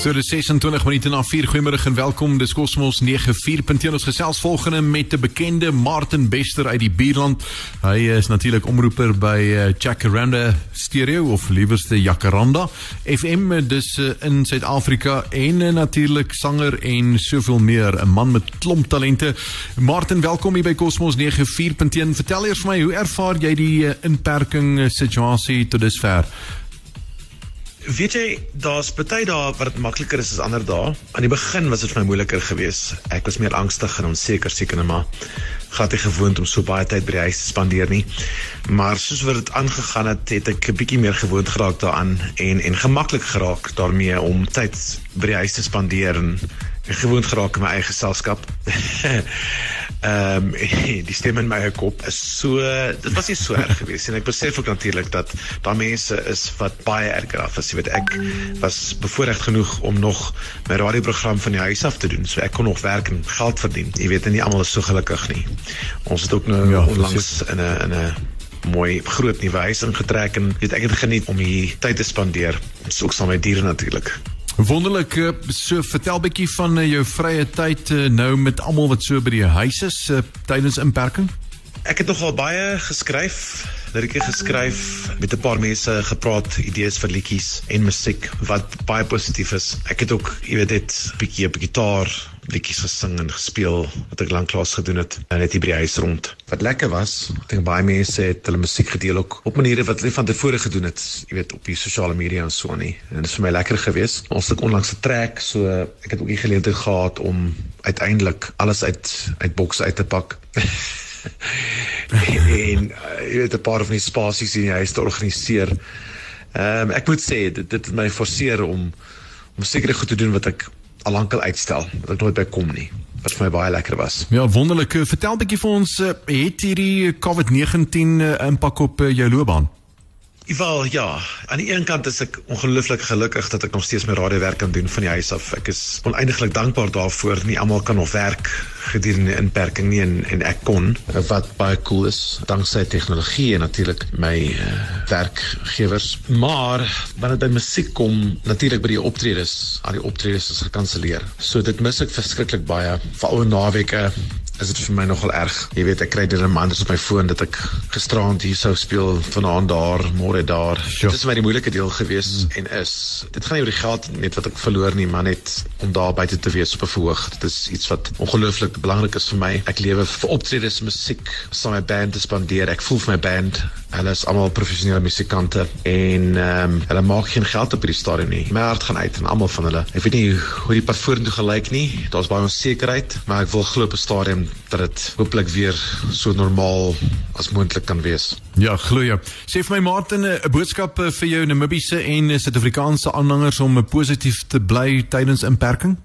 So dis 26 minute na 4 goeiemôre en welkom. Dis Cosmos 94.1 ons gesels volgende met 'n bekende Martin Bester uit die Bierland. Hy is natuurlik omroeper by Jacaranda Stereo of liewerste Jacaranda FM dis uh, in Suid-Afrika en uh, natuurlik sanger en soveel meer, 'n man met klomp talente. Martin, welkom hier by Cosmos 94.1. Vertel eers vir my, hoe ervaar jy die inperking situasie tot dusver? Weet jy, daar's baie dae wat dit makliker is as ander dae. Aan die begin was dit vir my moeiliker geweest. Ek was meer angstig en onseker seker net maar glad nie gewoond om so baie tyd by die huis te spandeer nie. Maar soos wat dit aangegaan het, het ek 'n bietjie meer gewoond geraak daaraan en en gemaklik geraak daarmee om tyd by die huis te spandeer en, en gewoond geraak in my eie geselskap. Ehm um, die stem in my kop is so dit was nie so erg geweest en ek besef ook natuurlik dat daar mense is wat baie erger af is. Jy weet ek was bevoorreg genoeg om nog my radioprogram van die huis af te doen. So ek kon nog werk en geld verdien. Jy weet nie almal is so gelukkig nie. Ons het ook nou ja, onlangs in 'n in 'n mooi groot nuwe huis ingetrek en weet ek het geniet om hier tyd te spandeer. Ons ook saam met diere natuurlik. Wonderlik, eh, so vertel bietjie van eh, jou vrye tyd eh, nou met almal wat so by die huis is tydens inperking. Ek het nogal baie geskryf, lirieke geskryf, met 'n paar mense gepraat, idees vir liedjies en musiek wat baie positief is. Ek het ook, jy weet, dit bietjie op gitaar liedjies gesing en gespeel wat ek lanklaas gedoen het net hier by die huis rond. Wat lekker was, ek dink baie mense het hulle musiek gedeel ook op maniere wat hulle van tevore gedoen het, jy weet op die sosiale media en so nie. En dit is vir my lekker geweest. Ons het onlangs 'n trek, so ek het ook die geleentheid gehad om uiteindelik alles uit uit boks uit te pak. en uh, jy weet 'n paar van die spasies in die huis te organiseer. Ehm um, ek moet sê dit dit het my forceer om om seker goed te doen wat ek al lank al uitstel, wat ek nooit by kom nie wat vir my baie lekker was. Ja, wonderlik. Vertel 'n bietjie vir ons, eh, het hierdie COVID-19 eh, impak op jou loopbaan? Wel ja, aan die een kant is ek ongelooflik gelukkig dat ek nog steeds my radiowerk kan doen van die huis af. Ek is oneindiglik dankbaar daarvoor. Nie almal kan nog werk gedurende inperking nie en en ek kon wat baie cool is danksy tegnologie en natuurlik my uh, werkgewers. Maar wanneer dit by musiek kom, natuurlik by die optredes, al die optredes is gekanselleer. So dit mis ek verskriklik baie. Veral naweke is dit vir my nogal erg. Jy weet, ek kry dit in manders op my foon dat ek gisteraand hier sou speel, vanaand daar, môre daar. Sure. Dit is my die moeilike deel gewees mm. en is. Dit gaan nie oor die geld net wat ek verloor nie, maar net om daar buite te wees op 'n verhoog. Dit is iets wat ongelooflik belangrik is vir my. Ek lewe vir optredes, musiek, saam met my band te spandeer. Ek voel vir my band Hulle is almal professionele musikante en ehm um, hulle maak geen geld op hierdie stadium nie. My hart gaan uit aan almal van hulle. Ek weet nie hoe die pad vorentoe gelyk nie. Daar's baie onsekerheid, maar ek wil glo op 'n stadium dat dit hopelik weer so normaal as moontlik kan wees. Ja, glo jy. Sê vir my Martin 'n boodskap eh, vir jou Namibiese en Suid-Afrikaanse aanhangers om positief te bly tydens inperking?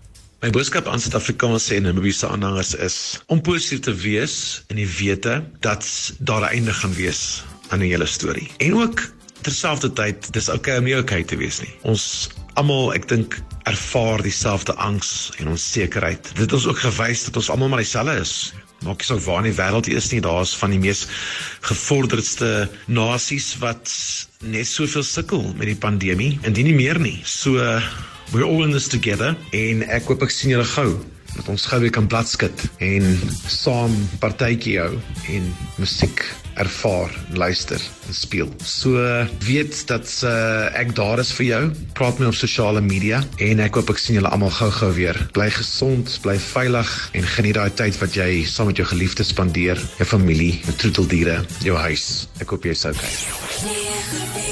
My boodskap aan Suid-Afrikaanse en Namibiese aanhangers is om positief te wees in die wete dat daar 'n einde gaan wees aan die hele storie. En ook terselfdertyd, dis okay om nie okay te wees nie. Ons almal, ek dink, ervaar dieselfde angs en onsekerheid. Dit het ons ook gewys dat ons almal maar dieselfde is. Maak nie saak waar in die wêreld jy is nie, daar's van die mees gevorderdste nasies wat net soveel sukkel met die pandemie en dit nie meer nie. So we're all in this together en ek hoop ek sien julle gou dat ons gou weer kan bladskit en saam partytjie hou en musiek ervaar, luister en speel. So weet dat uh, ek daar is vir jou. Praat met my op sosiale media en ek hoop ek sien julle almal gou-gou weer. Bly gesond, bly veilig en geniet daai tyd wat jy saam met jou geliefdes spandeer, jou familie, jou troeteldiere, jou huis. Ek hoop jy's okay.